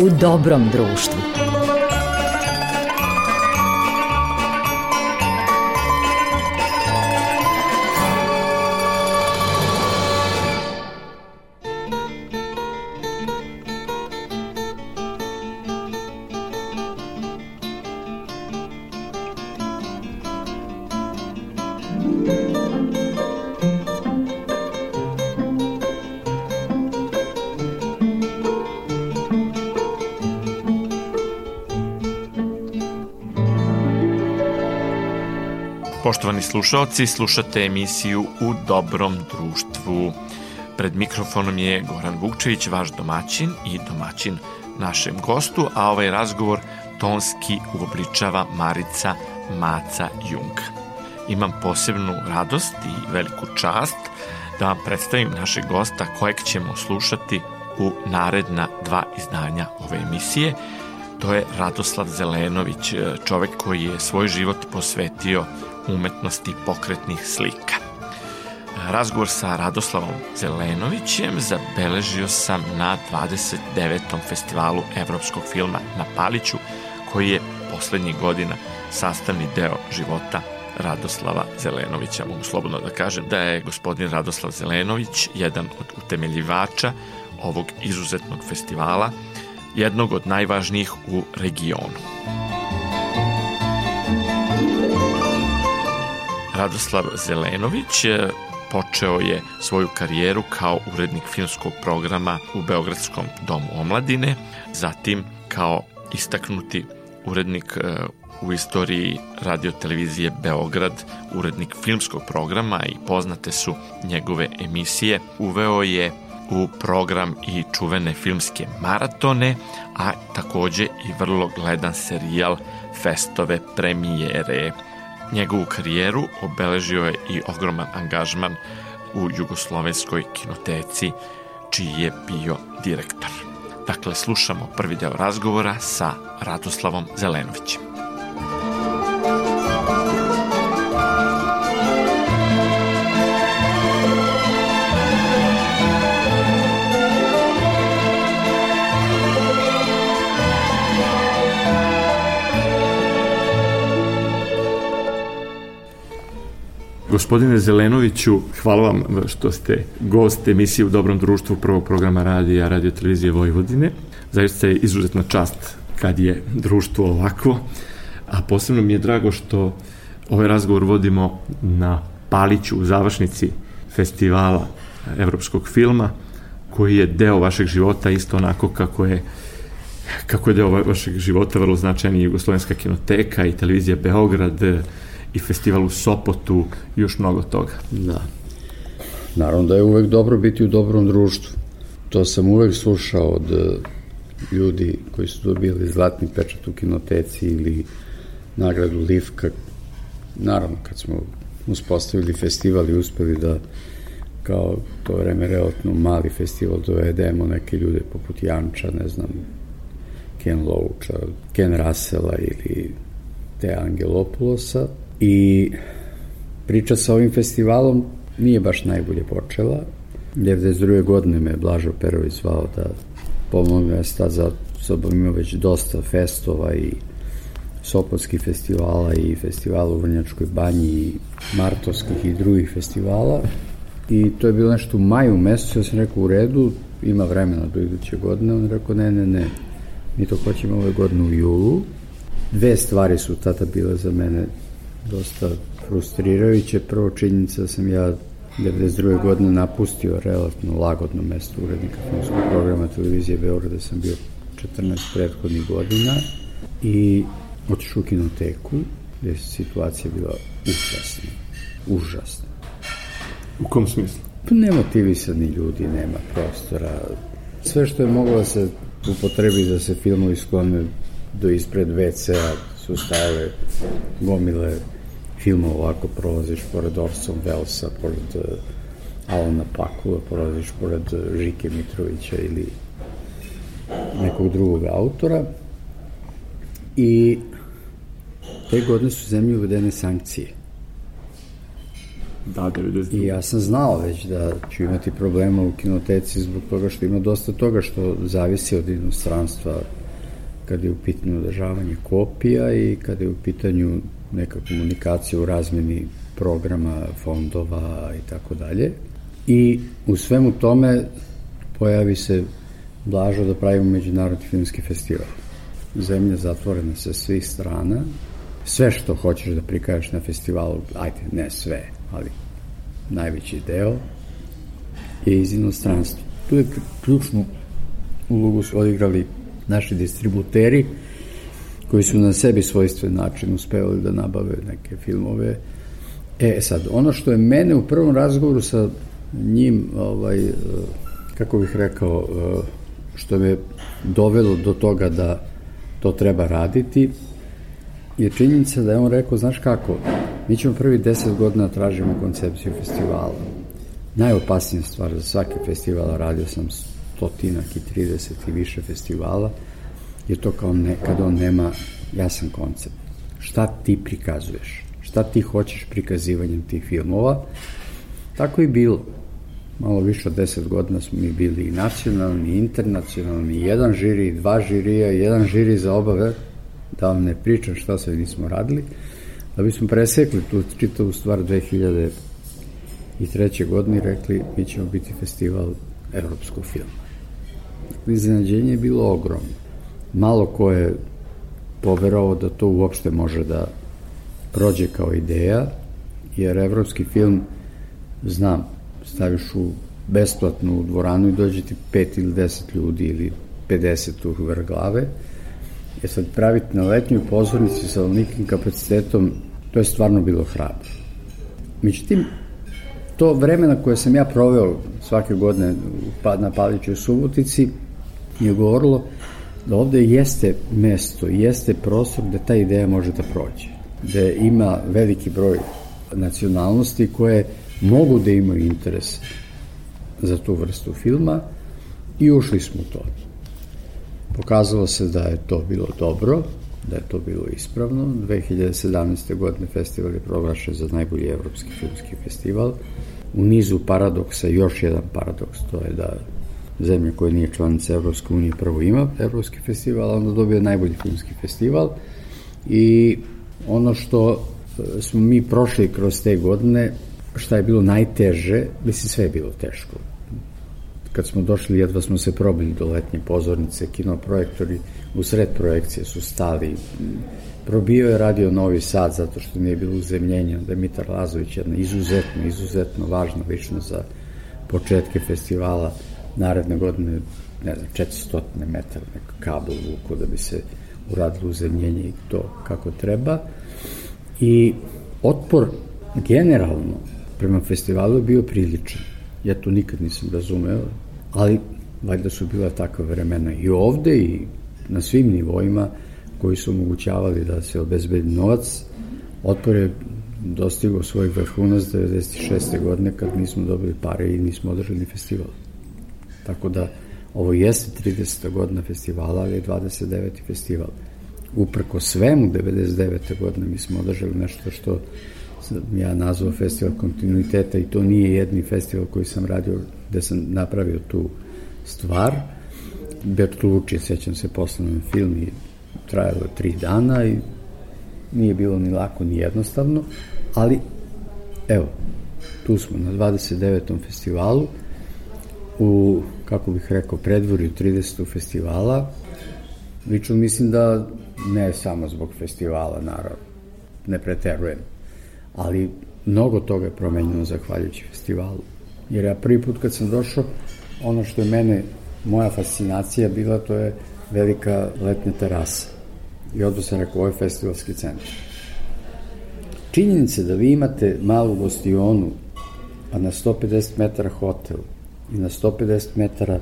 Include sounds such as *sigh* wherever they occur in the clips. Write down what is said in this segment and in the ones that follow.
u dobrom društvu. Poštovani slušalci, slušate emisiju U dobrom društvu. Pred mikrofonom je Goran Vukčević, vaš domaćin i domaćin našem gostu, a ovaj razgovor tonski uobličava Marica Maca Jung. Imam posebnu radost i veliku čast da vam predstavim našeg gosta kojeg ćemo slušati u naredna dva izdanja ove emisije. To je Radoslav Zelenović, čovek koji je svoj život posvetio umetnosti pokretnih slika. Razgovor sa Radoslavom Zelenovićem zabeležio sam na 29. festivalu evropskog filma na Paliću, koji je poslednjih godina sastavni deo života Radoslava Zelenovića. Mogu slobodno da kažem da je gospodin Radoslav Zelenović jedan od utemeljivača ovog izuzetnog festivala, jednog od najvažnijih u regionu. Radoslav Zelenović e, počeo je svoju karijeru kao urednik filmskog programa u Beogradskom domu omladine, zatim kao istaknuti urednik e, u istoriji radiotelevizije Beograd, urednik filmskog programa i poznate su njegove emisije. Uveo je u program i čuvene filmske maratone, a takođe i vrlo gledan serijal Festove premijere. Njegovu karijeru obeležio je i ogroman angažman u Jugoslovenskoj kinoteci, čiji je bio direktor. Dakle, slušamo prvi deo razgovora sa Radoslavom Zelenovićem. Gospodine Zelenoviću, hvala vam što ste gost emisije u Dobrom društvu prvog programa radija Radio Televizije Vojvodine. Zaista je izuzetna čast kad je društvo ovako, a posebno mi je drago što ovaj razgovor vodimo na Paliću u završnici festivala evropskog filma, koji je deo vašeg života isto onako kako je kako je deo vašeg života vrlo značajni Jugoslovenska kinoteka i televizija Beograd, i festival u Sopotu i još mnogo toga. Da. Naravno da je uvek dobro biti u dobrom društvu. To sam uvek slušao od e, ljudi koji su dobili zlatni pečat u kinoteci ili nagradu Livka. Naravno, kad smo uspostavili festival i uspeli da kao to vreme relativno mali festival dovedemo neke ljude poput Janča, ne znam, Ken Loacha, Ken Russella ili te Angelopulosa, I priča sa ovim festivalom nije baš najbolje počela. 92. godine me Blažo Perović zvao da pomogne, sad za sobom imao već dosta festova i Sopotskih festivala i festivala u Vrnjačkoj banji i Martovskih i drugih festivala i to je bilo nešto u maju mesecu, ja sam rekao u redu, ima vremena do iduće godine, on rekao ne, ne, ne, mi to hoćemo ove godine u julu. Dve stvari su tada bile za mene dosta frustrirajuće. Prvo činjenica da sam ja 92. godine napustio relativno lagodno mesto urednika filmskog programa televizije Beograda, da sam bio 14 prethodnih godina i otišao u kinoteku gde je situacija bila užasna. Užasna. U kom smislu? Pa nemotivisani ljudi, nema prostora. Sve što je moglo da se upotrebi da se filmovi sklone do ispred WC-a su stajale gomile filmova ovako prolaziš pored Orson Wellesa, pored uh, Alana Pakula, prolaziš pored uh, Žike Mitrovića ili nekog drugog autora i te godine su zemlji uvedene sankcije. Da, 92. I ja sam znao već da ću imati problema u kinoteci zbog toga što ima dosta toga što zavisi od inostranstva kada je u pitanju održavanje kopija i kada je u pitanju neka komunikacija u razmeni programa, fondova i tako dalje. I u svemu tome pojavi se Blažo da pravimo Međunarodni filmski festival. Zemlja zatvorena sa svih strana, sve što hoćeš da prikažeš na festivalu, ajde, ne sve, ali najveći deo je iz inostranstva. Tu je ključnu ulogu su odigrali naši distributeri koji su na sebi svojstven način uspevali da nabave neke filmove. E sad, ono što je mene u prvom razgovoru sa njim, ovaj, kako bih rekao, što me dovelo do toga da to treba raditi, je činjenica da je on rekao, znaš kako, mi ćemo prvi deset godina da tražimo koncepciju festivala. Najopasnija stvar za svaki festival, radio sam stotinak i 30 i više festivala, je to kao ne, kada on nema jasan koncept. Šta ti prikazuješ? Šta ti hoćeš prikazivanjem tih filmova? Tako i bilo. Malo više od deset godina smo mi bili i nacionalni, i internacionalni, jedan žiri, dva žirija, jedan žiri za obave, da vam ne pričam šta sve nismo radili, da bismo presekli tu čitavu stvar 2003. godine rekli mi ćemo biti festival evropskog filma. Iznenađenje je bilo ogromno. Malo ko je poverovao da to uopšte može da prođe kao ideja, jer evropski film, znam, staviš u besplatnu dvoranu i dođe ti pet ili deset ljudi ili 50 u vrh glave, je sad praviti na letnjoj pozornici sa onikim kapacitetom, to je stvarno bilo hrabro. Međutim, to vremena koje sam ja proveo svake godine na Palićoj Subotici je govorilo da ovde jeste mesto, jeste prostor gde ta ideja može da prođe. Gde ima veliki broj nacionalnosti koje mogu da imaju interes za tu vrstu filma i ušli smo u to. Pokazalo se da je to bilo dobro, da je to bilo ispravno. 2017. godine festival je proglašen za najbolji evropski filmski festival. U nizu paradoksa još jedan paradoks, to je da zemlja koja nije članica Evropske unije prvo ima Evropski festival, a onda dobije najbolji filmski festival. I ono što e, smo mi prošli kroz te godine, šta je bilo najteže, mislim sve je bilo teško. Kad smo došli, jedva smo se probili do letnje pozornice, kinoprojektori u sred projekcije su stali. Probio je radio Novi Sad zato što nije bilo uzemljenja, da je Mitar Lazović jedna izuzetno, izuzetno važna ličnost za početke festivala naredne godine, ne znam, 400 metara neka kabel vuku da bi se uradilo uzemljenje i to kako treba. I otpor generalno prema festivalu je bio priličan. Ja to nikad nisam razumeo, ali valjda su bila takva vremena i ovde i na svim nivoima koji su omogućavali da se obezbedi novac. Otpor je dostigao svoj vrhunac 96. godine kad nismo dobili pare i nismo održali festival. Tako da ovo jeste 30. godina festivala, ali je 29. festival. Uprko svemu 99. godine mi smo održali nešto što ja nazvao festival kontinuiteta i to nije jedni festival koji sam radio gde sam napravio tu stvar. Bertolucci, sećam se, poslanom film i trajalo tri dana i nije bilo ni lako ni jednostavno, ali evo, tu smo na 29. festivalu u, kako bih rekao, predvorju 30. festivala. Lično mislim da ne samo zbog festivala, naravno, ne preterujem, ali mnogo toga je promenjeno zahvaljujući festivalu. Jer ja prvi put kad sam došao, ono što je mene, moja fascinacija bila, to je velika letnja terasa. I odmah sam rekao, ovo je festivalski centar. Činjenica da vi imate malu gostionu, a na 150 metara hotel, i na 150 metara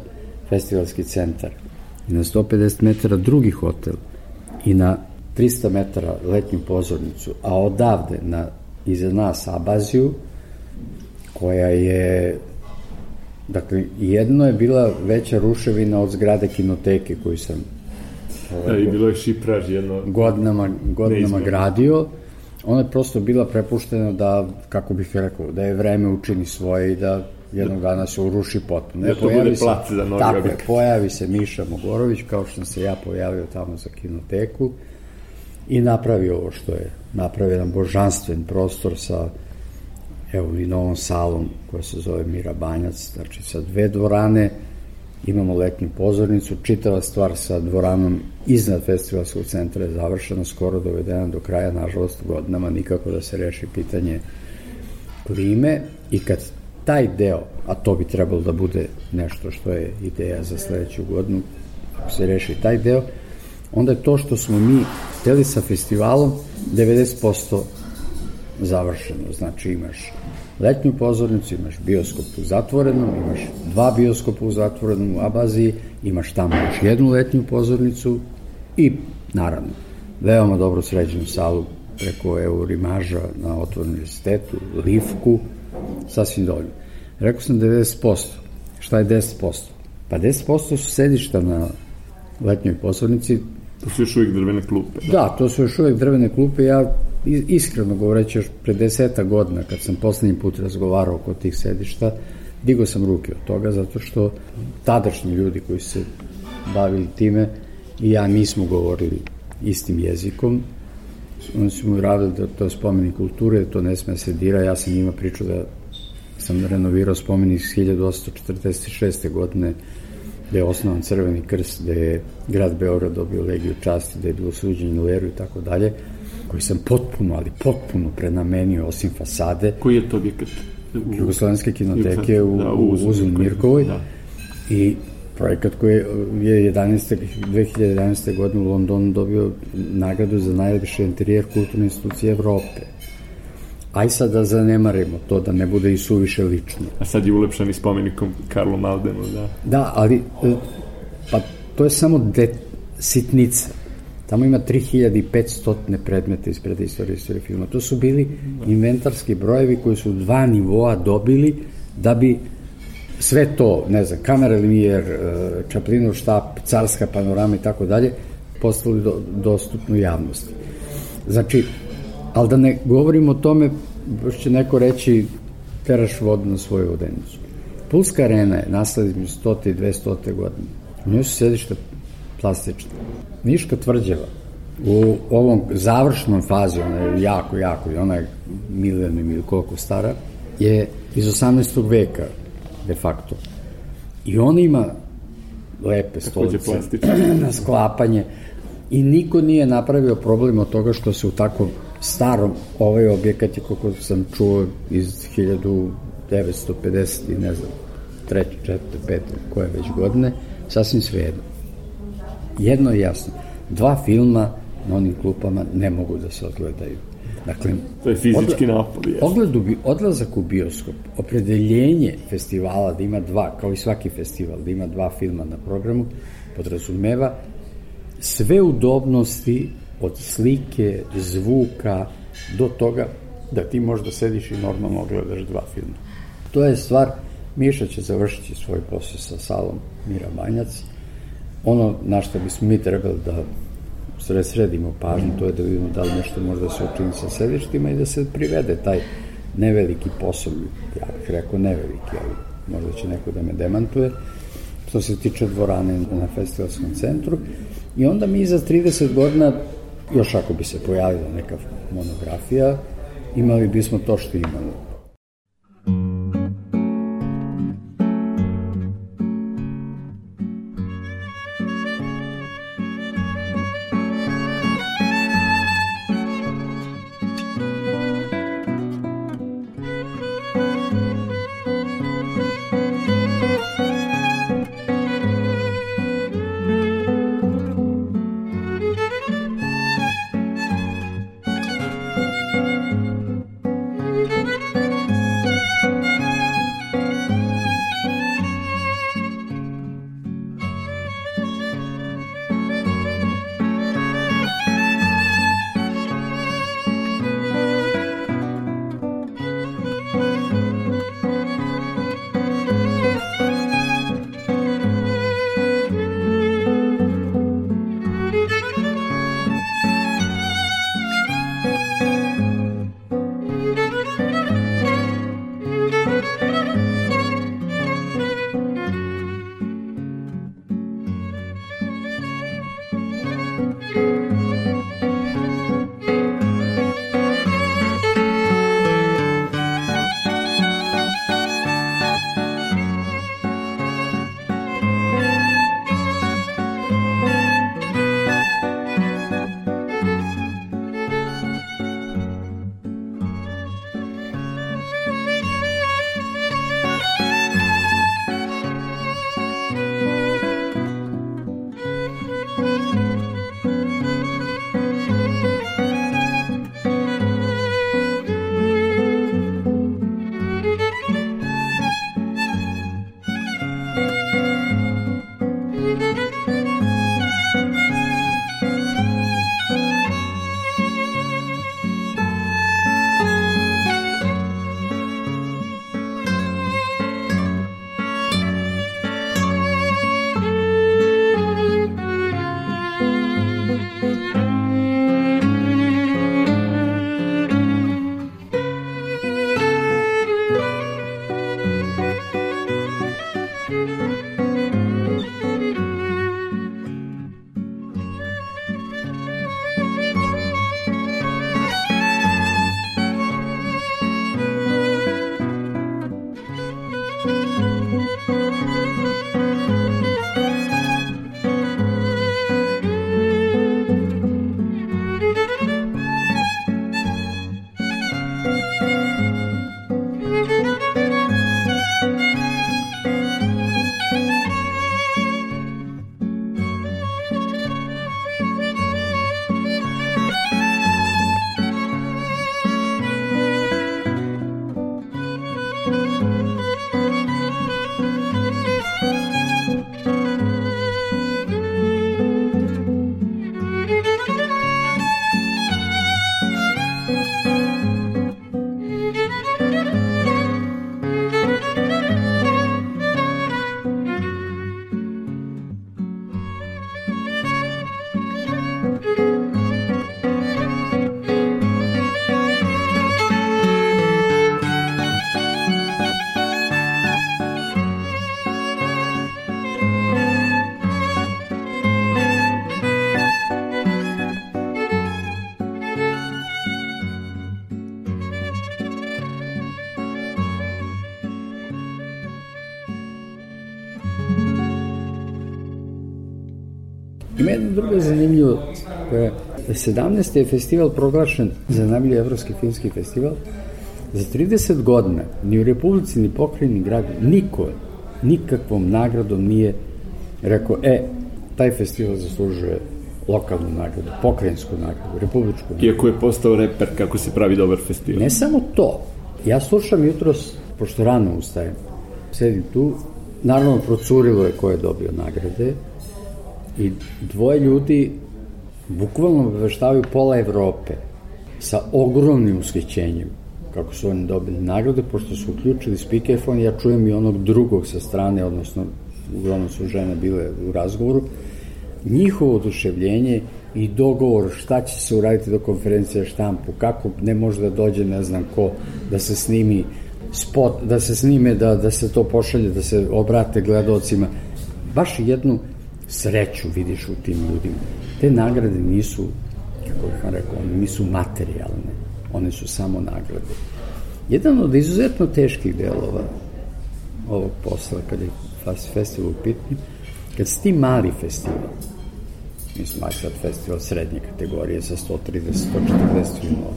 festivalski centar, i na 150 metara drugi hotel, i na 300 metara letnju pozornicu, a odavde na, iza nas Abaziju, koja je Dakle, jedno je bila veća ruševina od zgrade kinoteke koju sam ovaj, da, i bilo je šipraž jedno godinama, godinama gradio. ona je prosto bila prepuštena da, kako bih rekao, da je vreme učini svoje i da jednog dana se uruši potpuno. Da to bude plac za novi tako objekt. je, pojavi se Miša Mogorović, kao što sam se ja pojavio tamo za kinoteku i napravio ovo što je. Napravio jedan božanstven prostor sa evo i novom salom koja se zove Mira Banjac, znači sa dve dvorane, imamo letnju pozornicu, čitava stvar sa dvoranom iznad festivalskog centra je završena, skoro dovedena do kraja, nažalost godinama nikako da se reši pitanje klime. I kad taj deo, a to bi trebalo da bude nešto što je ideja za sledeću godinu, ako se reši taj deo, onda je to što smo mi hteli sa festivalom 90% završeno. Znači imaš letnju pozornicu, imaš bioskop u zatvorenom, imaš dva bioskopa u zatvorenom u Abaziji, imaš tamo još jednu letnju pozornicu i naravno veoma dobro sređenu salu preko Eurimaža na otvorenom univerzitetu, Livku, sasvim dovoljno. Rekao sam 90%. Šta je 10%? Pa 10% su sedišta na letnjoj pozornici, To su još uvijek drvene klupe. Da, to su još uvek drvene klupe. Ja iskreno govoreći još pre deseta godina kad sam poslednji put razgovarao kod tih sedišta, digo sam ruke od toga zato što tadašnji ljudi koji se bavili time i ja nismo govorili istim jezikom. Oni su mu radili da to je spomenik kulture, to ne sme da se dira. Ja sam njima pričao da sam renovirao spomenik iz 1846. godine gde je osnovan Crveni krst, gde je grad Beograd dobio legiju časti, gde je bilo suđenje u eru i tako dalje, koji sam potpuno, ali potpuno prenamenio osim fasade, Koji je to objekat? U- Jugoslovenske kinoteke u, Da, u Uzun Mirkovoj, Mirkovoj da. i projekat koji je 11. 2011. godine u Londonu dobio nagradu za najlepši interijer kulturne institucije Evrope. Aj sad da zanemarimo to, da ne bude i suviše lično. A sad je ulepšan i spomenikom Karlu Maldenu, da. Da, ali e, pa to je samo de, sitnica. Tamo ima 3500 predmeta iz predistorije istorije filma. To su bili inventarski brojevi koji su dva nivoa dobili da bi sve to, ne znam, kamera Limijer, Čaplinov štap, carska panorama i tako dalje, postali do, dostupnu javnosti. Znači, ali da ne govorimo o tome, još će neko reći teraš vodu na svoju vodenicu. Pulska arena je između 100. i 200. godine. U njoj su sedišta plastične. Niška tvrđava u ovom završnom fazi, ona je jako, jako, ona je milijon ili koliko stara, je iz 18. veka, de facto. I ona ima lepe stolice *clears throat* na sklapanje i niko nije napravio problem od toga što se u tako starom ovaj objekat je, kako sam čuo, iz 1950 i ne znam, treće, četvrte, pete, koje već godine, sasvim svejedno. Jedno je jasno, dva filma na onim klupama ne mogu da se odgledaju. Dakle, To je fizički odla- napor, jeste. Odgled u odlazak u bioskop, opredeljenje festivala da ima dva, kao i svaki festival, da ima dva filma na programu, podrazumeva sve udobnosti od slike, zvuka, do toga da ti možda sediš i normalno gledaš dva filma. To je stvar, Miša će završiti svoj posao sa salom Mira Banjac. Ono na što bismo mi trebali da sredimo pažnju, to je da vidimo da li nešto može da se učini sa sedištima i da se privede taj neveliki posao, ja bih rekao neveliki, ali možda će neko da me demantuje, što se tiče dvorane na festivalskom centru. I onda mi za 30 godina, još ako bi se pojavila neka monografija, imali bismo to što imamo. Ima jedna druga zanimljiva koja 17. je festival proglašen za najbolji evropski filmski festival. Za 30 godina ni u Republici, ni pokrajini gradu, niko nikakvom nagradom nije rekao, e, taj festival zaslužuje lokalnu nagradu, pokrajinsku nagradu, republičku nagradu. Iako je postao reper kako se pravi dobar festival. Ne samo to. Ja slušam jutros, pošto rano ustajem, sedim tu, naravno procurilo je ko je dobio nagrade i dvoje ljudi bukvalno obaveštavaju pola Evrope sa ogromnim ushićenjem kako su oni dobili nagrade, pošto su uključili speakerfon, ja čujem i onog drugog sa strane, odnosno uglavnom su žene bile u razgovoru, njihovo oduševljenje i dogovor šta će se uraditi do konferencije štampu, kako ne može da dođe ne znam ko, da se snimi spot, da se snime, da, da se to pošalje, da se obrate gledocima. Baš jednu sreću vidiš u tim ljudima. Te nagrade nisu, kako bih vam rekao, one nisu materijalne, one su samo nagrade. Jedan od izuzetno teških delova ovog posla, kad je festival u pitanju, kad si ti mali festival, mislim, aj sad festival srednje kategorije sa 130, 140 filmova,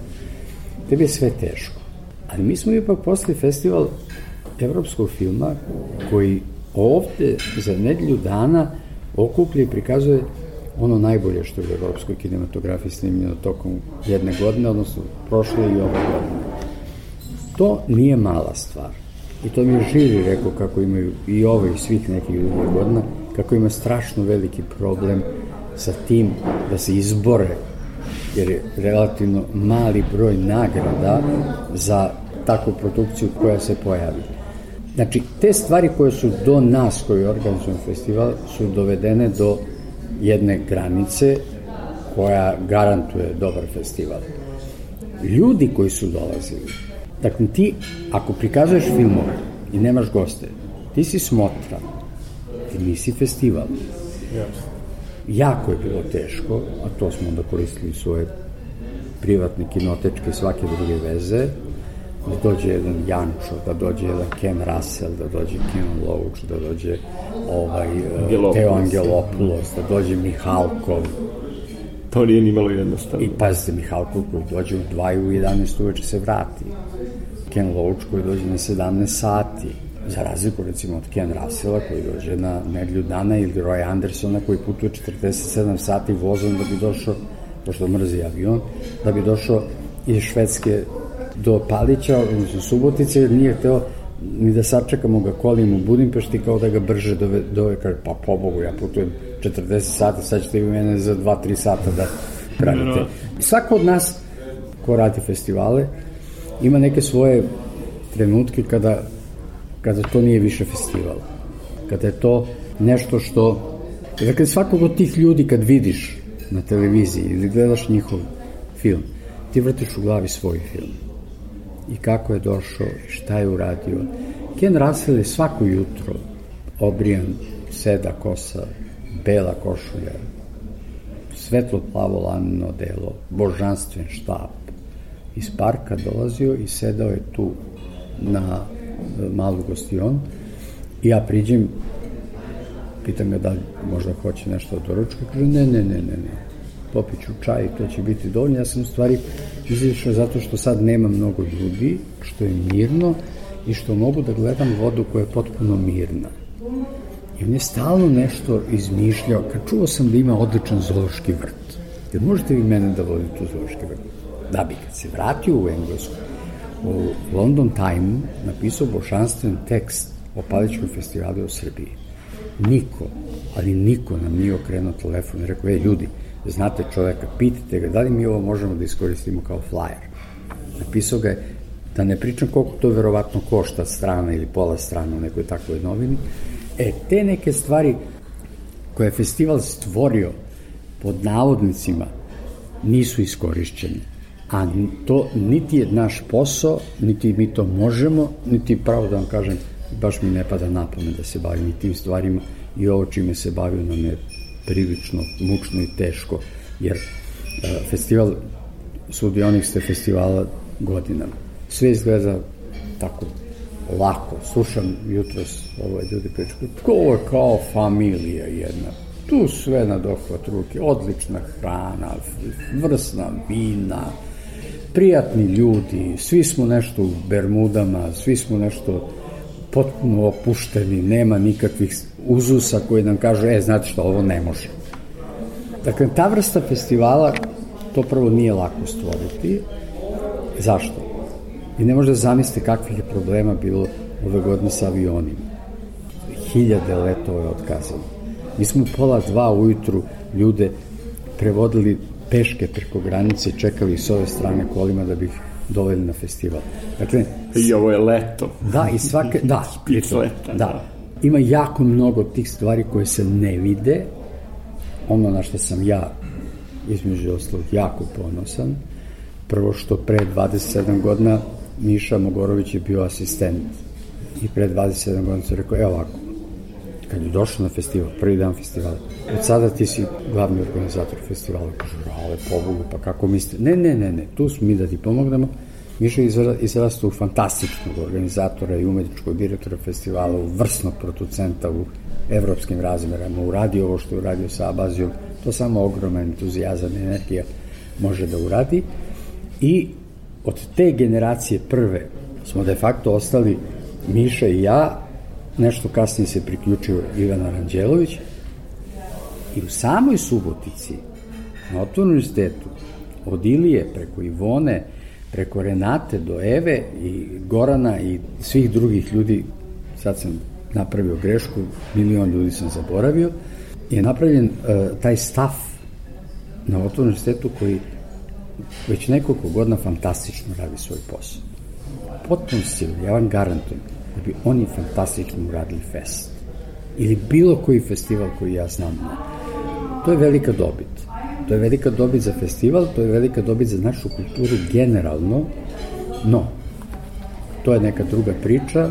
tebi je sve teško. Ali mi smo ipak posle festival evropskog filma koji ovde za nedelju dana okuplja i prikazuje ono najbolje što je u evropskoj kinematografiji snimljeno tokom jedne godine, odnosno prošle i ove godine. To nije mala stvar. I to mi je Žiri rekao kako imaju i ove i svih nekih drugih godina, kako ima strašno veliki problem sa tim da se izbore jer je relativno mali broj nagrada za takvu produkciju koja se pojavi. Znači, te stvari koje su do nas, koji organizujemo festival, su dovedene do jedne granice koja garantuje dobar festival. Ljudi koji su dolazili, dakle ti, ako prikazuješ filmove i nemaš goste, ti si smotran, ti nisi festival. Jako je bilo teško, a to smo onda koristili svoje privatne kinotečke i svake druge veze, da dođe jedan Jančo, da dođe jedan Ken Russell, da dođe Ken Loach, da dođe ovaj, Angelopoulos. Teo Angelopoulos, da dođe Mihalkov. To nije ni malo jednostavno. I pazite, Mihalkov koji dođe u 2 u 11 uveče se vrati. Ken Loach koji dođe na 17 sati. Za razliku recimo od Ken Russella koji dođe na nedlju dana ili Roy Andersona koji putuje 47 sati vozom da bi došao, pošto mrzi avion, da bi došao iz Švedske do Palića, odnosno Subotice, nije hteo ni da sačekamo ga kolim u Budimpešti kao da ga brže dove, dove kaže, pa pobogu, ja putujem 40 sata, sad ćete vi mene za 2-3 sata da pravite. Svako od nas ko radi festivale ima neke svoje trenutke kada, kada to nije više festival. Kada je to nešto što... Dakle, svakog od tih ljudi kad vidiš na televiziji ili gledaš njihov film, ti vrtiš u glavi svoj film i kako je došao i šta je uradio. Ken Russell je svako jutro obrijan, seda kosa, bela košulja, svetlo plavo lanino delo, božanstven štap. Iz parka dolazio i sedao je tu na e, malu gostionu i ja priđem, pitam ga da možda hoće nešto od doručka, kaže ne, ne, ne, ne, ne, popiću čaj to će biti dovoljno. Ja sam u stvari izišao zato što sad nema mnogo ljudi, što je mirno i što mogu da gledam vodu koja je potpuno mirna. I on je stalno nešto izmišljao. Kad čuo sam da ima odličan zoološki vrt, jer možete vi mene da vodite u zoološki vrt? Da bi, kad se vratio u Englesku, u London Time napisao bošanstven tekst o Paličkom festivalu u Srbiji. Niko, ali niko nam nije okrenuo telefon i rekao, ej ljudi, znate čoveka, pitajte ga da li mi ovo možemo da iskoristimo kao flyer. Napisao ga je, da ne pričam koliko to verovatno košta strana ili pola strana u nekoj takvoj novini. E, te neke stvari koje je festival stvorio pod navodnicima nisu iskorišćene. A to niti je naš posao, niti mi to možemo, niti pravo da vam kažem, baš mi ne pada na pamet da se bavim tim stvarima i ovo čime se bavio nam je prilično mučno i teško, jer e, festival, sudionik ste festivala godinama. Sve izgleda tako lako. Slušam jutros ovaj ljudi pričaju, to je kao familija jedna. tu sve na dohvat ruke, odlična hrana, vrsna vina, prijatni ljudi, svi smo nešto u Bermudama, svi smo nešto potpuno opušteni, nema nikakvih uzusa koji nam kažu, e, znate što, ovo ne može. Dakle, ta vrsta festivala, to prvo nije lako stvoriti. Zašto? I ne možete zamisliti kakvih je problema bilo ove godine sa avionima. Hiljade letova je otkazano. Mi smo pola dva ujutru ljude prevodili peške preko granice, čekali s ove strane kolima da bi ih doveli na festival. Dakle, I ovo je leto. Da, i svake, da, *laughs* Špic leta, da. Ima jako mnogo tih stvari koje se ne vide, ono na što sam ja između ostalog jako ponosan, prvo što pre 27 godina Miša Mogorović je bio asistent. I pre 27 godina sam rekao, evo ovako, kad je došao na festival, prvi dan festivala, od sada ti si glavni organizator festivala, kaže, ale pobogu, pa kako mislite? Ne, ne, ne, ne, tu smo mi da ti pomognemo, Miša izrasta u fantastičnog organizatora i umetničkog direktora festivala, u vrsnog producenta u evropskim razmerama, uradio ovo što je uradio sa Abazijom, to samo ogroman entuzijazam i energija može da uradi. I od te generacije prve smo de facto ostali Miša i ja, nešto kasnije se priključio Ivan Aranđelović i u samoj Subotici, na otvornom universitetu, od Ilije preko Ivone, preko Renate do Eve i Gorana i svih drugih ljudi, sad sam napravio grešku, milion ljudi sam zaboravio, je napravljen uh, taj staf na otvornom universitetu koji već nekoliko godina fantastično radi svoj posao. Potpuno sigurno, ja vam garantujem da bi oni fantastično uradili fest. Ili bilo koji festival koji ja znam. To je velika dobit. To je velika dobit za festival, to je velika dobit za našu kulturu generalno, no, to je neka druga priča,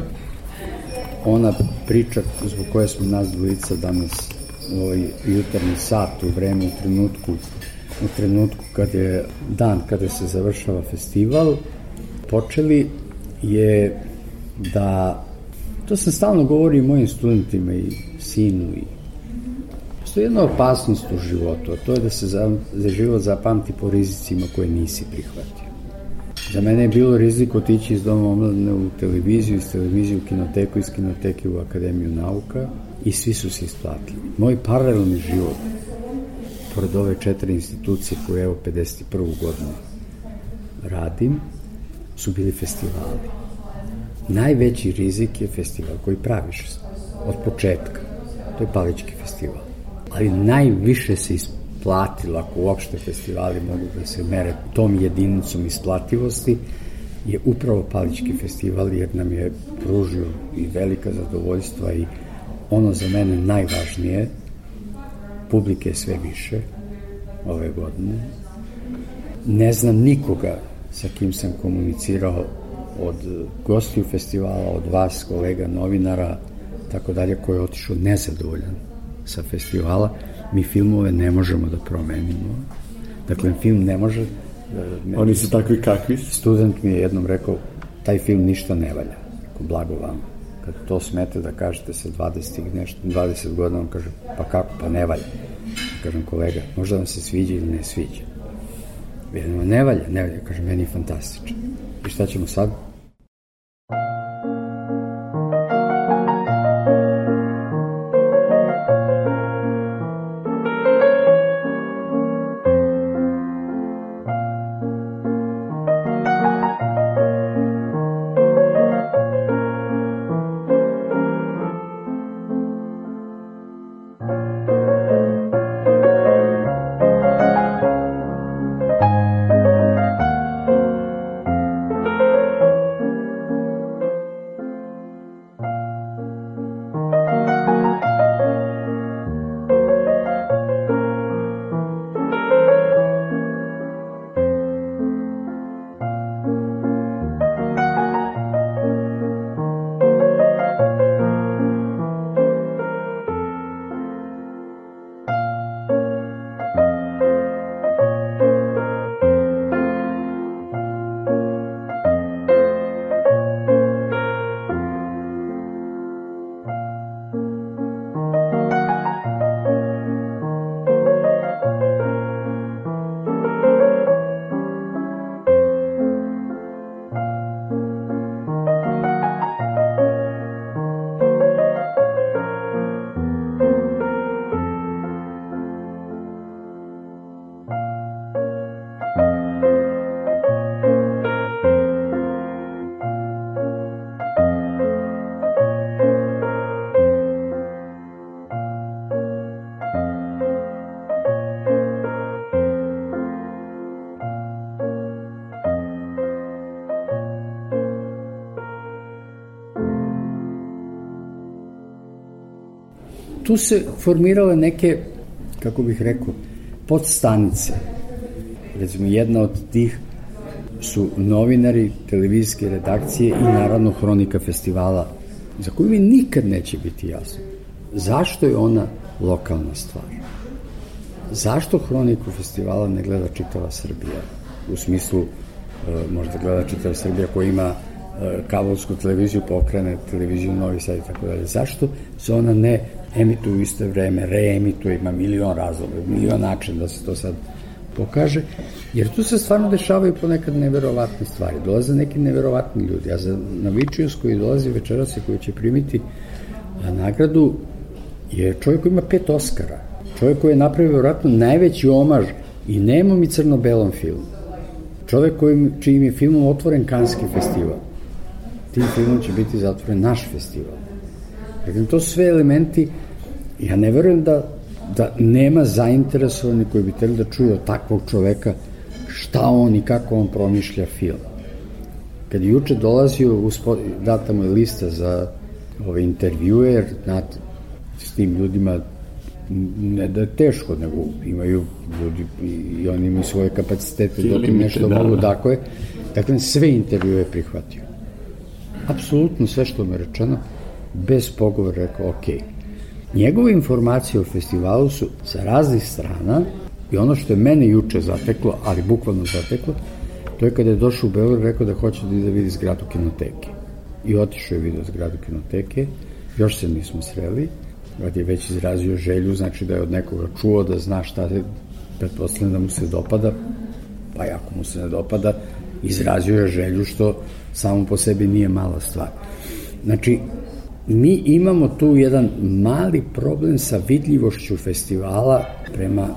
ona priča zbog koje smo nas dvojica danas u ovaj jutarnji sat u vreme, u trenutku u trenutku kada je dan kada se završava festival počeli je da to sam stalno govorio mojim studentima i sinu i postoji jedna opasnost u životu, a to je da se za, za život zapamti po rizicima koje nisi prihvatio. Za mene je bilo rizik otići iz doma omladne u televiziju, iz televiziju u kinoteku, iz kinoteke u Akademiju nauka i svi su se isplatili. Moj paralelni život, pored ove četiri institucije koje evo 51. godinu radim, su bili festivali. Najveći rizik je festival koji praviš od početka. To je Palički festival. Ali najviše se isplatilo, ako uopšte festivali mogu da se mere tom jedinicom isplativosti, je upravo Palički festival jer nam je pružio i velika zadovoljstva i ono za mene najvažnije, publike sve više ove godine. Ne znam nikoga sa kim sam komunicirao od gostiju festivala, od vas, kolega, novinara, tako dalje, koji je otišao nezadovoljan sa festivala. Mi filmove ne možemo da promenimo. Dakle, film ne može... Da, Oni su takvi kakvi? Student mi je jednom rekao, taj film ništa ne valja. Rekao, blago vama kad to smete da kažete sa 20, nešto, 20 godina, on kaže, pa kako, pa ne valja. Kažem, kolega, možda vam se sviđa ili ne sviđa. Jedno, ne valja, ne valja, kaže, meni je fantastično. I šta ćemo sad? Tu se formirale neke, kako bih rekao, podstanice. Recimo, jedna od tih su novinari televizijske redakcije i naravno hronika festivala, za koju mi nikad neće biti jasno. Zašto je ona lokalna stvar? Zašto hroniku festivala ne gleda čitava Srbija? U smislu, e, možda gleda čitava Srbija koja ima e, kablovsku televiziju, pokrene televiziju Novi Sad i tako dalje. Zašto se ona ne emituje u vreme, reemituje, ima milion razloga, milion način da se to sad pokaže, jer tu se stvarno dešavaju ponekad neverovatne stvari. Dolaze neki neverovatni ljudi, a za Navičius koji dolazi večeras i koji će primiti nagradu je čovjek koji ima pet Oscara. Čovjek koji je napravio vjerojatno najveći omaž i nemom i crno-belom filmu. Čovjek koji, čijim je filmom otvoren Kanski festival. Tim filmom će biti zatvoren naš festival. Dakle, to su sve elementi, ja ne verujem da, da nema zainteresovani koji bi trebali da čuju od takvog čoveka šta on i kako on promišlja film. Kad je juče dolazio, data mu je lista za ove intervjue, jer znate, s tim ljudima ne da je teško, nego imaju ljudi i oni imaju svoje kapacitete da tim nešto da, mogu, da. dakle, dakle sve intervjue prihvatio. Apsolutno sve što mi je rečeno, bez pogovora rekao, ok. Njegove informacije o festivalu su sa raznih strana i ono što je mene juče zateklo, ali bukvalno zateklo, to je kada je došao u Beograd rekao da hoće da ide vidi zgradu kinoteke. I otišao je vidio zgradu kinoteke, još se nismo sreli, kad je već izrazio želju, znači da je od nekoga čuo da zna šta je, pretpostavljam da mu se dopada, pa i ako mu se ne dopada, izrazio je želju što samo po sebi nije mala stvar. Znači, mi imamo tu jedan mali problem sa vidljivošću festivala prema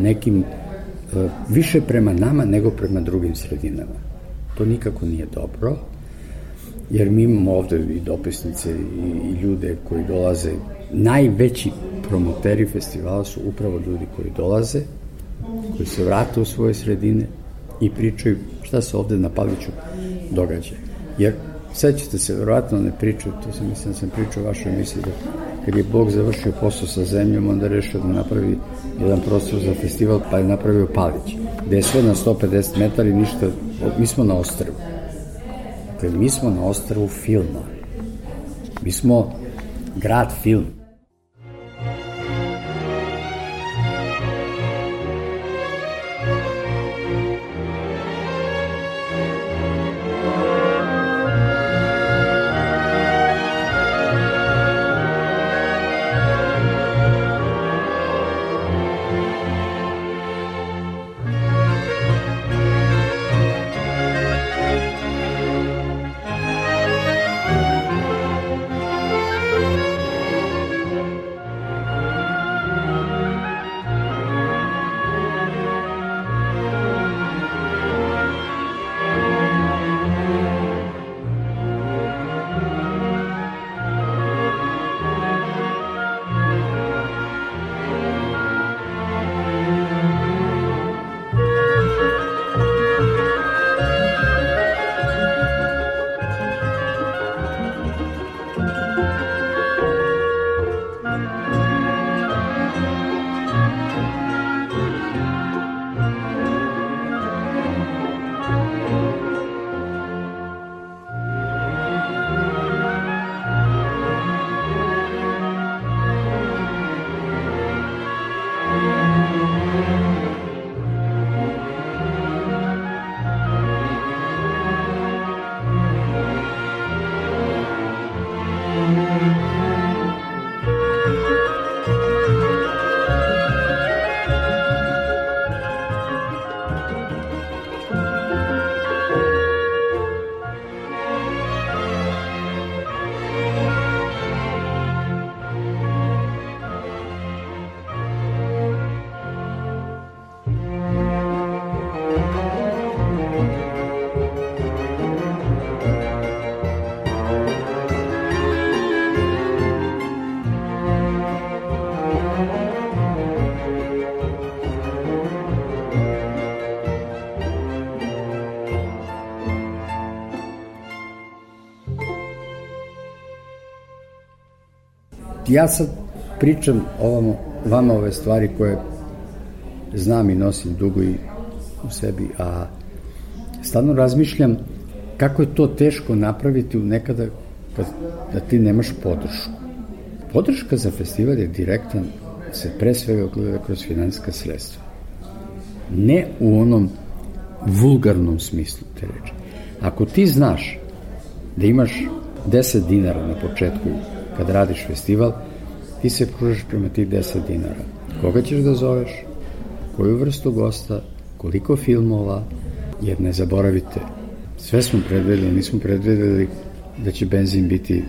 nekim, e, više prema nama nego prema drugim sredinama. To nikako nije dobro, jer mi imamo ovde i dopisnice i, ljude koji dolaze, najveći promoteri festivala su upravo ljudi koji dolaze, koji se vrate u svoje sredine i pričaju šta se ovde na Paliću događa. Jer Sećate se, verovatno ne pričaju, to sam mislim da sam pričao u vašoj emisiji, da kad je Bog završio posao sa zemljom, onda rešio da napravi jedan prostor za festival, pa je napravio Palić, gde je sve na 150 metara i ništa, mi smo na ostrvu. Dakle, mi smo na ostrvu filma. Mi smo grad film. Ja sad pričam ovamo, vama ove stvari koje znam i nosim dugo i u sebi, a stvarno razmišljam kako je to teško napraviti nekada kad, da ti nemaš podršku. Podrška za festival je direktan, se pre svega ogleda kroz finanska sredstva. Ne u onom vulgarnom smislu te reči. Ako ti znaš da imaš 10 dinara na početku kad radiš festival, ti se pružaš prema tih 10 dinara. Koga ćeš da zoveš? Koju vrstu gosta? Koliko filmova? Jer ne zaboravite, sve smo predvedeli, nismo predvedeli da će benzin biti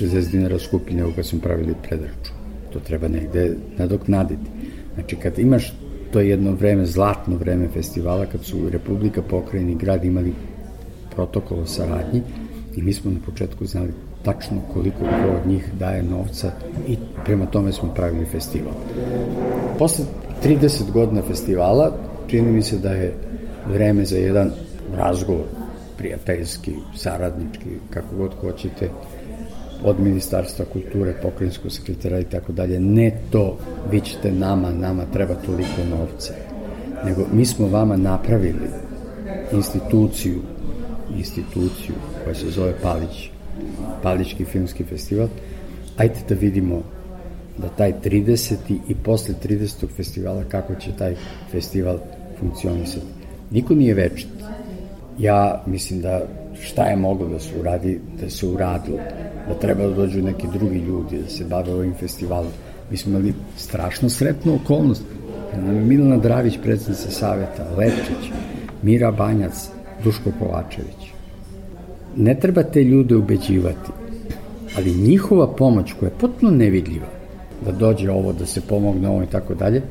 60 dinara skuplji nego kad smo pravili predraču. To treba negde nadoknaditi. Znači, kad imaš to jedno vreme, zlatno vreme festivala, kad su Republika, pokrajini i grad imali protokol o saradnji i mi smo na početku znali tačno koliko ko od njih daje novca i prema tome smo pravili festival. Posle 30 godina festivala čini mi se da je vreme za jedan razgovor prijateljski, saradnički, kako god hoćete, od Ministarstva kulture, pokrajinskog sekretara i tako dalje. Ne to, vi ćete nama, nama treba toliko novca. Nego mi smo vama napravili instituciju, instituciju koja se zove Palić, Palićki filmski festival. Ajde da vidimo da taj 30. i posle 30. festivala kako će taj festival funkcionisati. Niko nije večit. Ja mislim da šta je moglo da se uradi, da se uradilo, da treba da dođu neki drugi ljudi da se bave ovim festivalom. Mi smo imali strašno sretnu okolnost. Milana Dravić, predsednica saveta, Lepčić, Mira Banjac, Duško Kovačević. Ne treba te ljude ubeđivati, ali njihova pomoć koja je potpuno nevidljiva, da dođe ovo, da se pomogne ovo i tako dalje,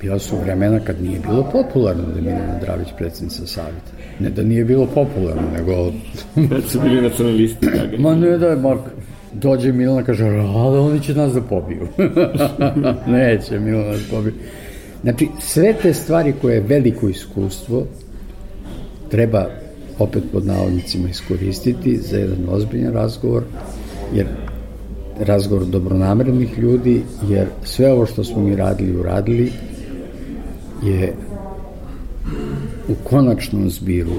bila su vremena kad nije bilo popularno da je Milana Dravić predsednica savjeta. Ne da nije bilo popularno, nego... Kad su bili nacionalisti. Ma ne da je Mark, dođe Milana kaže, a da oni će nas da pobiju. *laughs* Neće Milana da pobiju. Znači, sve te stvari koje je veliko iskustvo treba opet pod navodnicima iskoristiti za jedan ozbiljan razgovor, jer razgovor dobronamernih ljudi, jer sve ovo što smo mi radili, uradili, je u konačnom zbiru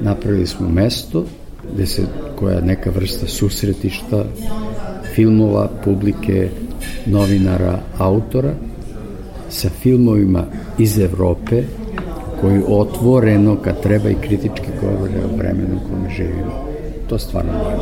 napravili smo mesto gde se, koja neka vrsta susretišta filmova, publike, novinara, autora sa filmovima iz Evrope koji otvoreno kad treba i kritički govore o vremenu u kome živimo. To stvarno nije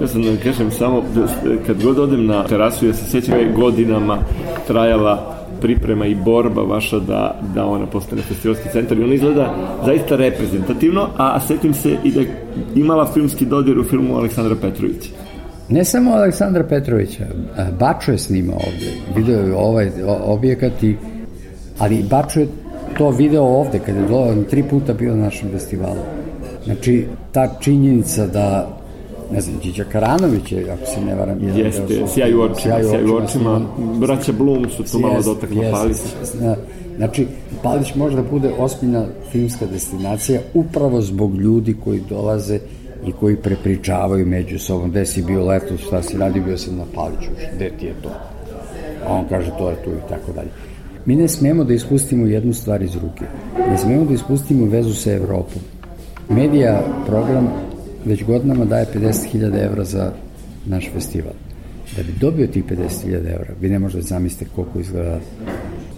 Ja sam da kažem samo, da, kad god odem na terasu, ja se sjećam godinama trajala priprema i borba vaša da, da ona postane festivalski centar i ona izgleda zaista reprezentativno, a setim se i da je imala filmski dodir u filmu Aleksandra Petrovića. Ne samo Aleksandra Petrovića, Bačo je snimao ovde, video je ovaj objekat i ali Bačo je to video ovde, kada je do, tri puta bio na našem festivalu. Znači, ta činjenica da ne znam, Điđa Karanović je, ako se ne varam, jedan Jeste, sjaj u očima, sjaj u očima, braća Blum su tu malo dotakla Palić. Znači, Palić može da bude osmiljna filmska destinacija upravo zbog ljudi koji dolaze i koji prepričavaju među sobom, gde si bio leto, šta si radi, bio sam na Paliću, gde ti je to? A on kaže, to je tu i tako dalje. Mi ne smemo da ispustimo jednu stvar iz ruke. Ne smemo da ispustimo vezu sa Evropom. Medija program već godinama daje 50.000 evra za naš festival. Da bi dobio tih 50.000 evra, vi ne možete da zamislite koliko izgleda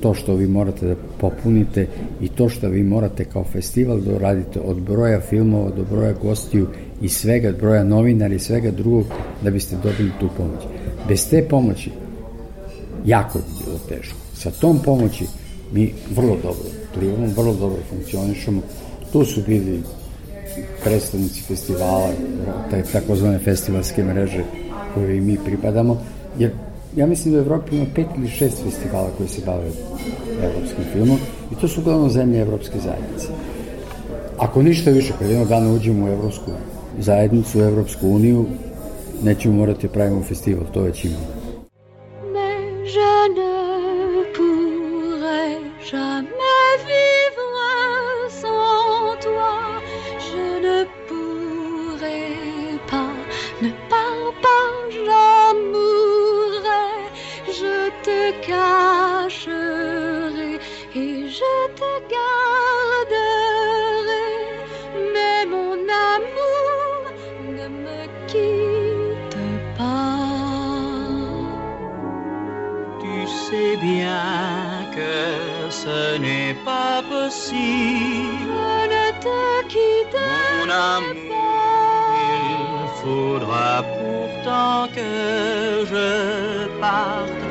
to što vi morate da popunite i to što vi morate kao festival da radite od broja filmova do broja gostiju i svega, broja novinara i svega drugog da biste dobili tu pomoć. Bez te pomoći jako bi bilo teško. Sa tom pomoći mi vrlo dobro plivamo, vrlo dobro funkcionišemo. Tu su bili predstavnici festivala, taj takozvane festivalske mreže koje mi pripadamo, jer ja mislim da u Evropi ima pet ili šest festivala koji se bave evropskim filmom i to su uglavnom zemlje evropske zajednice. Ako ništa više, kad jednog dana uđemo u evropsku zajednicu, u Evropsku uniju, nećemo morati da pravimo festival, to već imamo. jamais vivre sans toi. Je ne pourrai pas, ne pars pas, j'en. Je te cacherai et je te garderai. Ce n'est pas possible. Je ne te quitterai Mon amour, il faudra pourtant que je parte.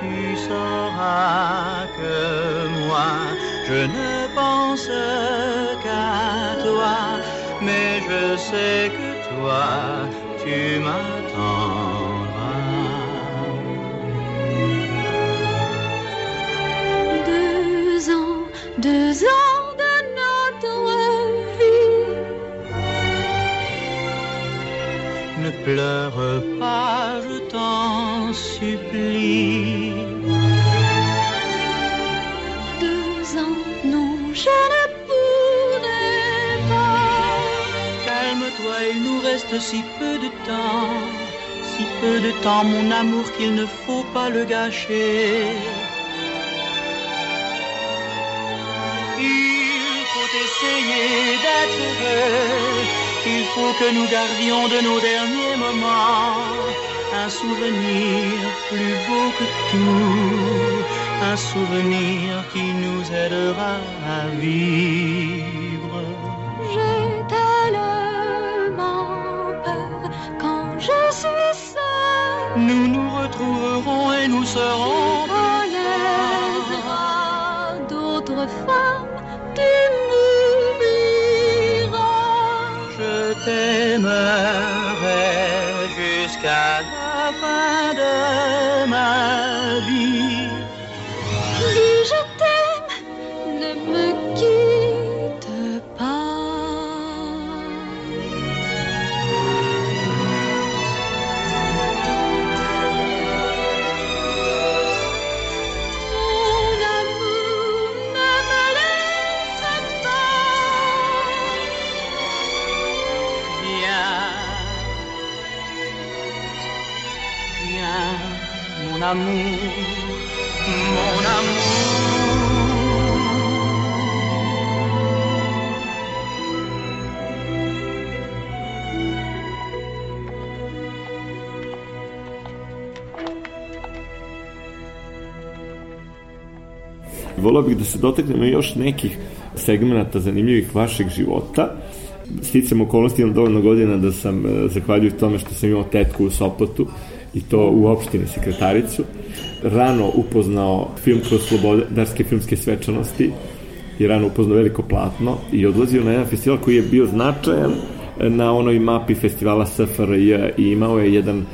Tu sauras que moi, je ne pense qu'à toi, mais je sais que toi, tu m'attendras. Pleure pas, je t'en supplie. Deux ans, non, je ne pourrai pas. Calme-toi, il nous reste si peu de temps, si peu de temps, mon amour, qu'il ne faut pas le gâcher. Il faut essayer d'être heureux, il faut que nous gardions de nos derniers un souvenir plus beau que tout, un souvenir qui nous aidera à vivre. J'ai tellement peur quand je suis seule. Nous nous retrouverons et nous serons Volao bih da se dotaknemo još nekih segmenta zanimljivih vašeg života. Sticam okolnosti, imam dovoljno godina da sam, e, zahvaljujući tome što sam imao tetku u Sopotu, i to u opštini sekretaricu, rano upoznao film kroz slobodarske filmske svečanosti i rano upoznao veliko platno i odlazio na jedan festival koji je bio značajan na onoj mapi festivala SFRJ i imao je jedan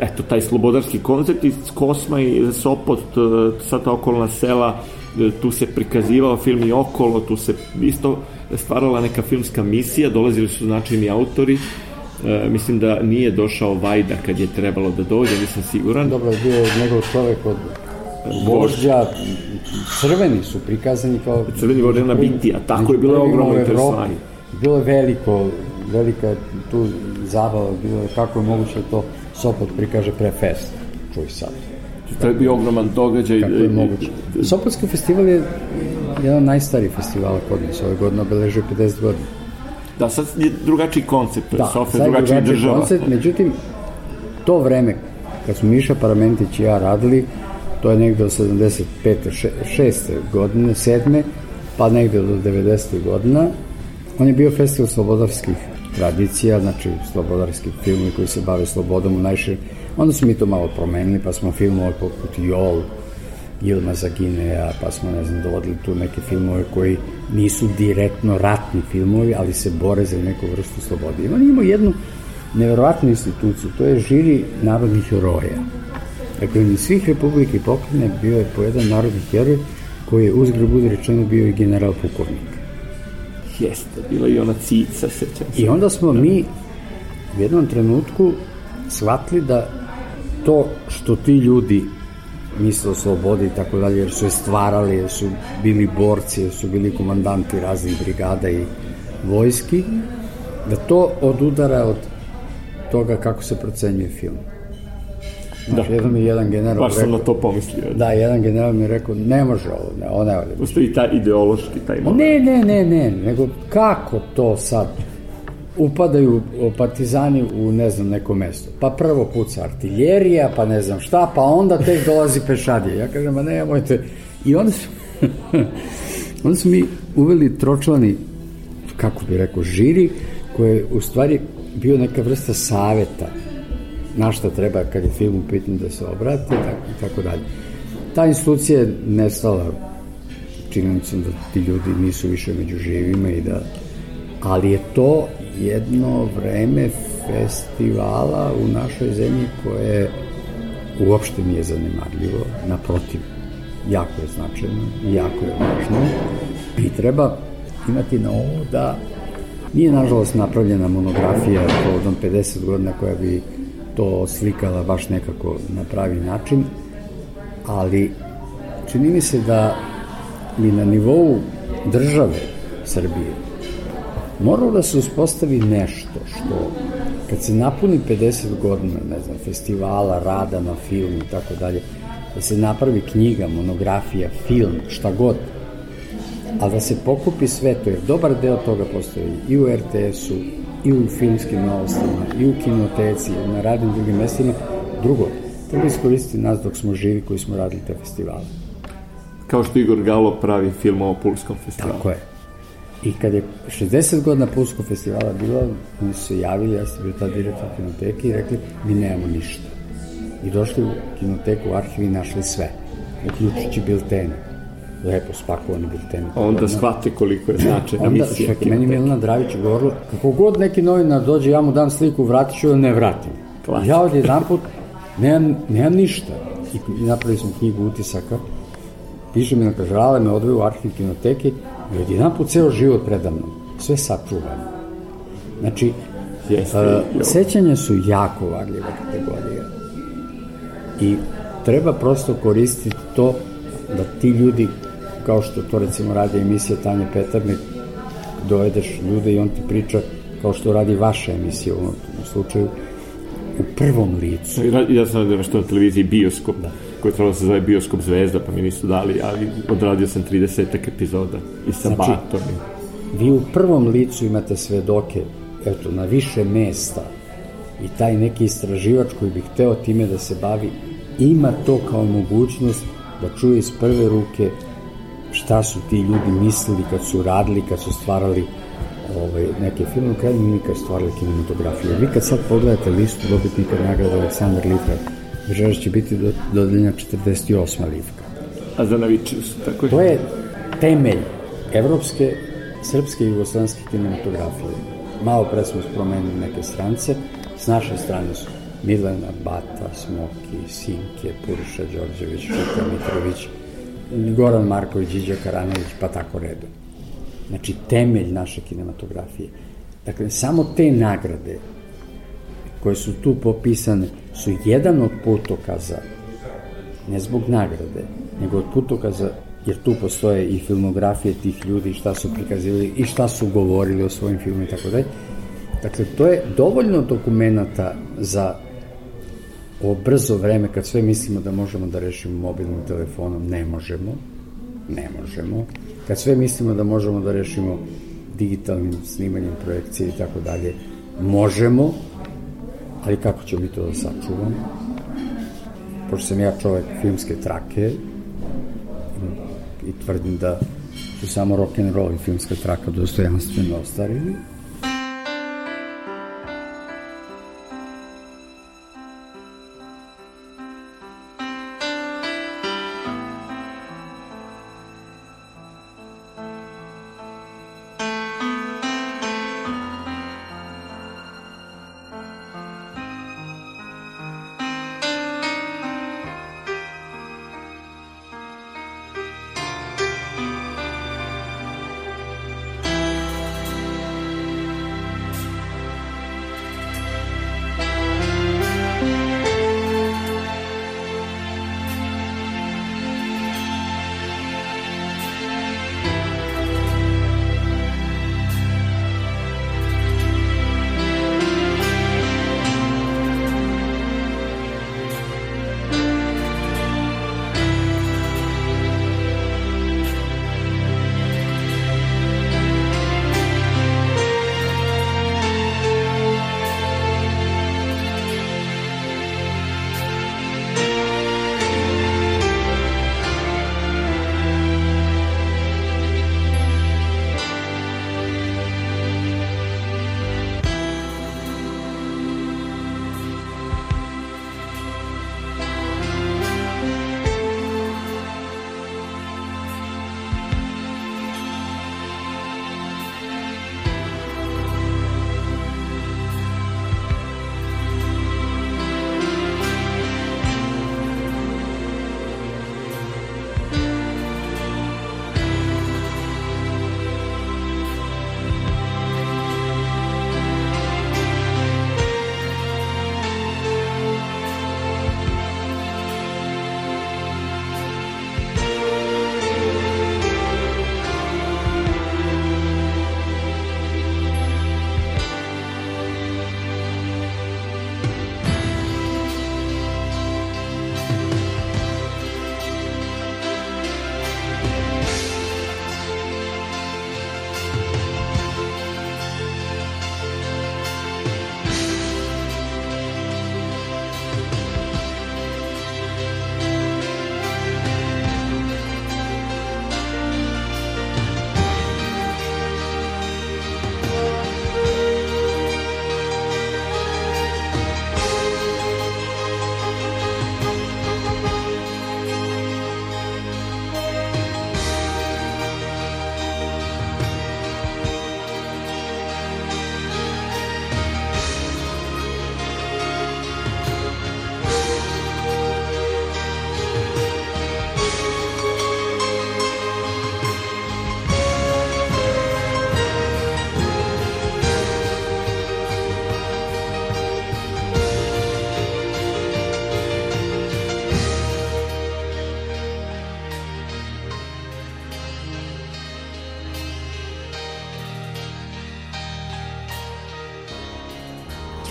eto, taj slobodarski koncept iz Kosma i Sopot, t- sva ta okolna sela, e, tu se prikazivao film i okolo, tu se isto stvarala neka filmska misija, dolazili su značajni autori, E, mislim da nije došao Vajda kad je trebalo da dođe, nisam siguran. Dobro, bio je njegov čovek od vožđa, crveni su prikazani kao... Crveni vožđa na Bitija, tako je bilo ogromno interesovanje. Bilo je veliko, velika tu zabava, bilo je kako je moguće da to Sopot prikaže pre fest, čuj sad. To je bio ogroman događaj. Kako je moguće. Sopotski festival je jedan od najstarijih festivala kod nas, ove godine obeležio 50 godina. Da, sad je drugačiji koncept, to je Sofija sad je drugačiji država. Koncept, međutim, smo vreme, kad smo Miša Paramentić i ja radili, to je negde od 75. 6. godine, 7. pa negde do 90. godina, on je bio festival slobodarskih tradicija, znači slobodarski filmovi koji se bave slobodom u najširem. Onda smo mi to malo promenili, pa smo filmove poput Jol, Ilma Zagineja, pa smo, ne znam, dovodili tu neke filmove koji nisu direktno ratni filmovi, ali se bore za neku vrstu slobode. I on ima jednu neverovatnu instituciju, to je žiri narodnih heroja. Dakle, iz svih republike i bio je po jedan narodni heroj koji je uzgred budi rečeno bio i general pukovnik. Jeste, bila i ona cica, sećam se. I onda smo mi u jednom trenutku shvatili da to što ti ljudi misle o slobodi i tako dalje, jer su je stvarali, jer su bili borci, jer su bili komandanti raznih brigada i vojski, da to odudara od toga kako se procenjuje film. Znači, Da. jedan mi je jedan general Baš sam rekao, na to pomislio. da, jedan general mi je rekao, ne može ovo, ne, ovo ne valja. Postoji taj ideološki, taj moment. Ne, ne, ne, ne, nego kako to sad? Upadaju partizani u ne znam neko mesto. Pa prvo puca artiljerija, pa ne znam šta, pa onda tek dolazi pešadije. Ja kažem, ma nemojte. I onda su, *laughs* onda su mi uveli tročlani, kako bi rekao, žiri, koje je u stvari bio neka vrsta saveta na šta treba kad je film u pitanju da se obrati tako, i tako dalje. Ta institucija je nestala činjenicom da ti ljudi nisu više među živima i da ali je to jedno vreme festivala u našoj zemlji koje uopšte nije zanemarljivo, naprotiv, jako je značajno jako je važno i treba imati na ovo da nije nažalost napravljena monografija povodom 50 godina koja bi to slikala baš nekako na pravi način, ali čini mi se da mi na nivou države Srbije moralo da se uspostavi nešto što kad se napuni 50 godina, ne znam, festivala, rada na filmu i tako dalje, da se napravi knjiga, monografija, film, šta god, a da se pokupi sve to, jer dobar deo toga postoji i u RTS-u, i u filmskim novostima, i u kinoteci, i na radnim drugim mestima. Drugo, treba iskoristiti nas dok smo živi koji smo radili te festivale. Kao što Igor Galo pravi film o Pulskom festivalu. Tako je. I kad je 60 godina Pulskog festivala bilo, oni su se javili, ja sam bio tad direktor kinoteke i rekli, mi nemamo ništa. I došli u kinoteku, u arhiv i našli sve, uključujući biltene. Lepo spakovani bilteni. Onda shvate koliko je značajna Onda, misija. je meni Milana Dravić govorila, kako god neki novinar dođe, ja mu dam sliku, vratit ću, ne vratim. Klasika. Ja od jedan put nemam, nemam ništa. I napravili smo knjigu utisaka, piše mi na kažrale, me odvoju u arhiv kinoteke i od jedan put ceo život predamnom. Sve sačuvano. Znači, Jeste, jo. sećanja su jako varljiva kategorija. I treba prosto koristiti to da ti ljudi, kao što to recimo radi emisija Tanja Petarnik, dovedeš ljude i on ti priča kao što radi vaša emisija u ovom slučaju, u prvom licu. Ja sam radio nešto na televiziji Bioskop, da. Koji je trebalo da se zove Bioskop zvezda, pa mi nisu dali, ali odradio sam 30 epizoda i sa Znači- Batom. Vi u prvom licu imate svedoke, eto, na više mesta i taj neki istraživač koji bi hteo time da se bavi, ima to kao mogućnost da čuje iz prve ruke šta su ti ljudi mislili kad su radili, kad su stvarali ovaj, neke filme, u krajnjem liniji kad su stvarali kinematografiju. Vi kad sad pogledate listu dobitnika nagrada Aleksandar Livka, večeras će biti do, dodeljena 48. livka. A za Navičius, tako je. To je temelj evropske, srpske i jugoslovenske kinematografije. Malo pre smo promenili neke strance, s naše strane su Milena, Bata, Smoki, Sinke, Puruša Đorđević, Šuka Mitrović, Goran Marković, Điđa Karanović, pa tako redom. Znači, temelj naše kinematografije. Dakle, samo te nagrade koje su tu popisane su jedan od putokaza ne zbog nagrade, nego od putokaza, jer tu postoje i filmografije tih ljudi, šta su prikazivali i šta su govorili o svojim filmima i tako dalje. Dakle, to je dovoljno dokumenta za ovo brzo vreme kad sve mislimo da možemo da rešimo mobilnim telefonom, ne možemo, ne možemo. Kad sve mislimo da možemo da rešimo digitalnim snimanjem projekcije i tako dalje, možemo, ali kako ćemo mi to da sačuvamo? pošto sam ja čovek filmske trake i tvrdim da su samo rock and roll i filmska traka dostojanstveno ostarili.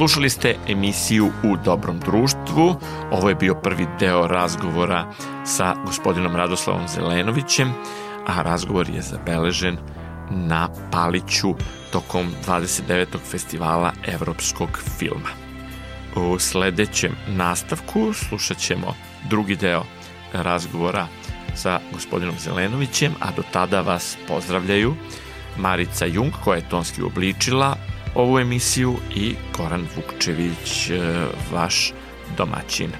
Slušali ste emisiju U dobrom društvu. Ovo je bio prvi deo razgovora sa gospodinom Radoslavom Zelenovićem, a razgovor je zabeležen na Paliću tokom 29. festivala evropskog filma. U sledećem nastavku slušat ćemo drugi deo razgovora sa gospodinom Zelenovićem, a do tada vas pozdravljaju Marica Jung koja je tonski obličila ovu emisiju i Koran Vukčević, e, vaš domaćin.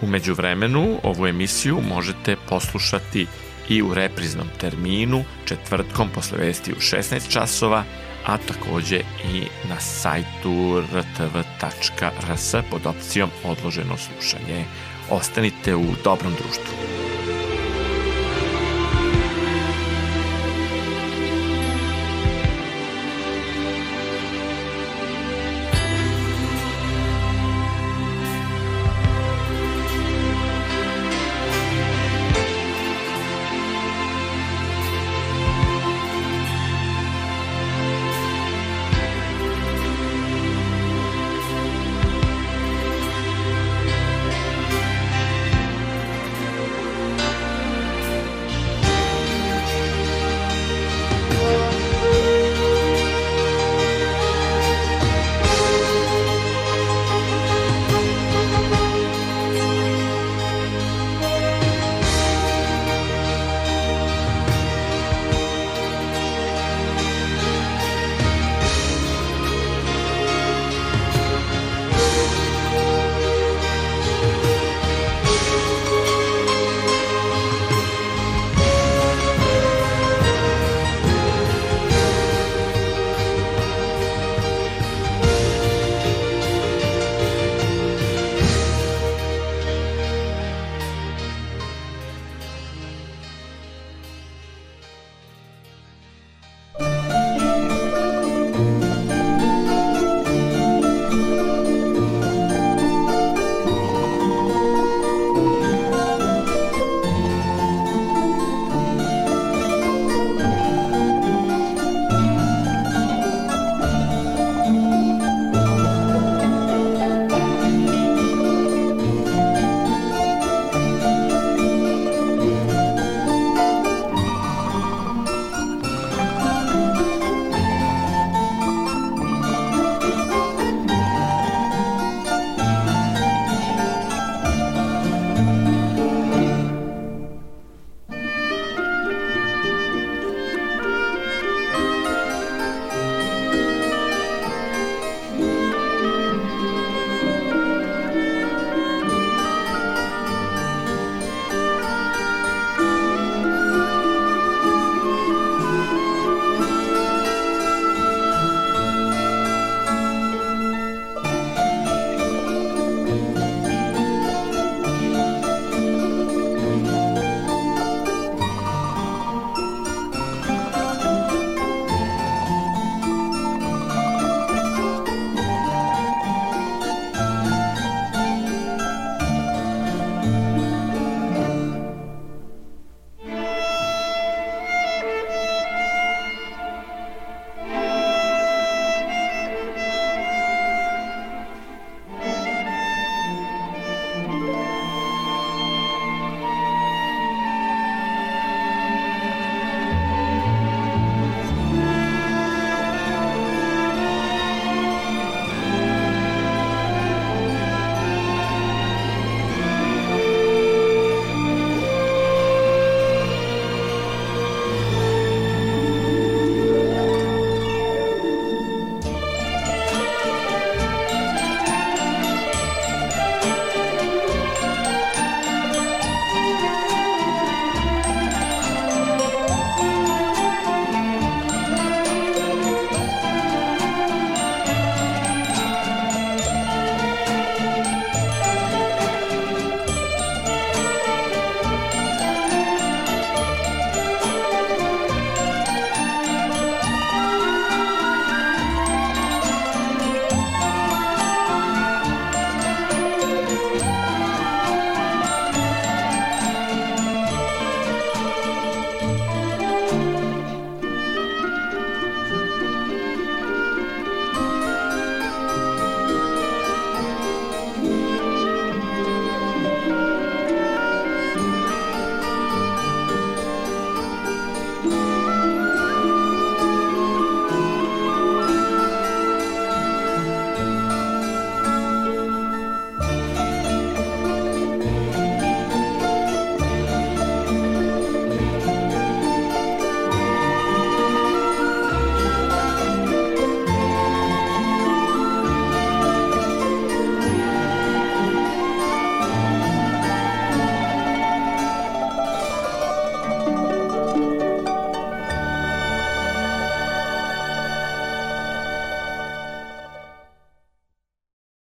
Umeđu vremenu ovu emisiju možete poslušati i u repriznom terminu četvrtkom posle vesti u 16 časova, a takođe i na sajtu rtv.rs pod opcijom odloženo slušanje. Ostanite u dobrom društvu.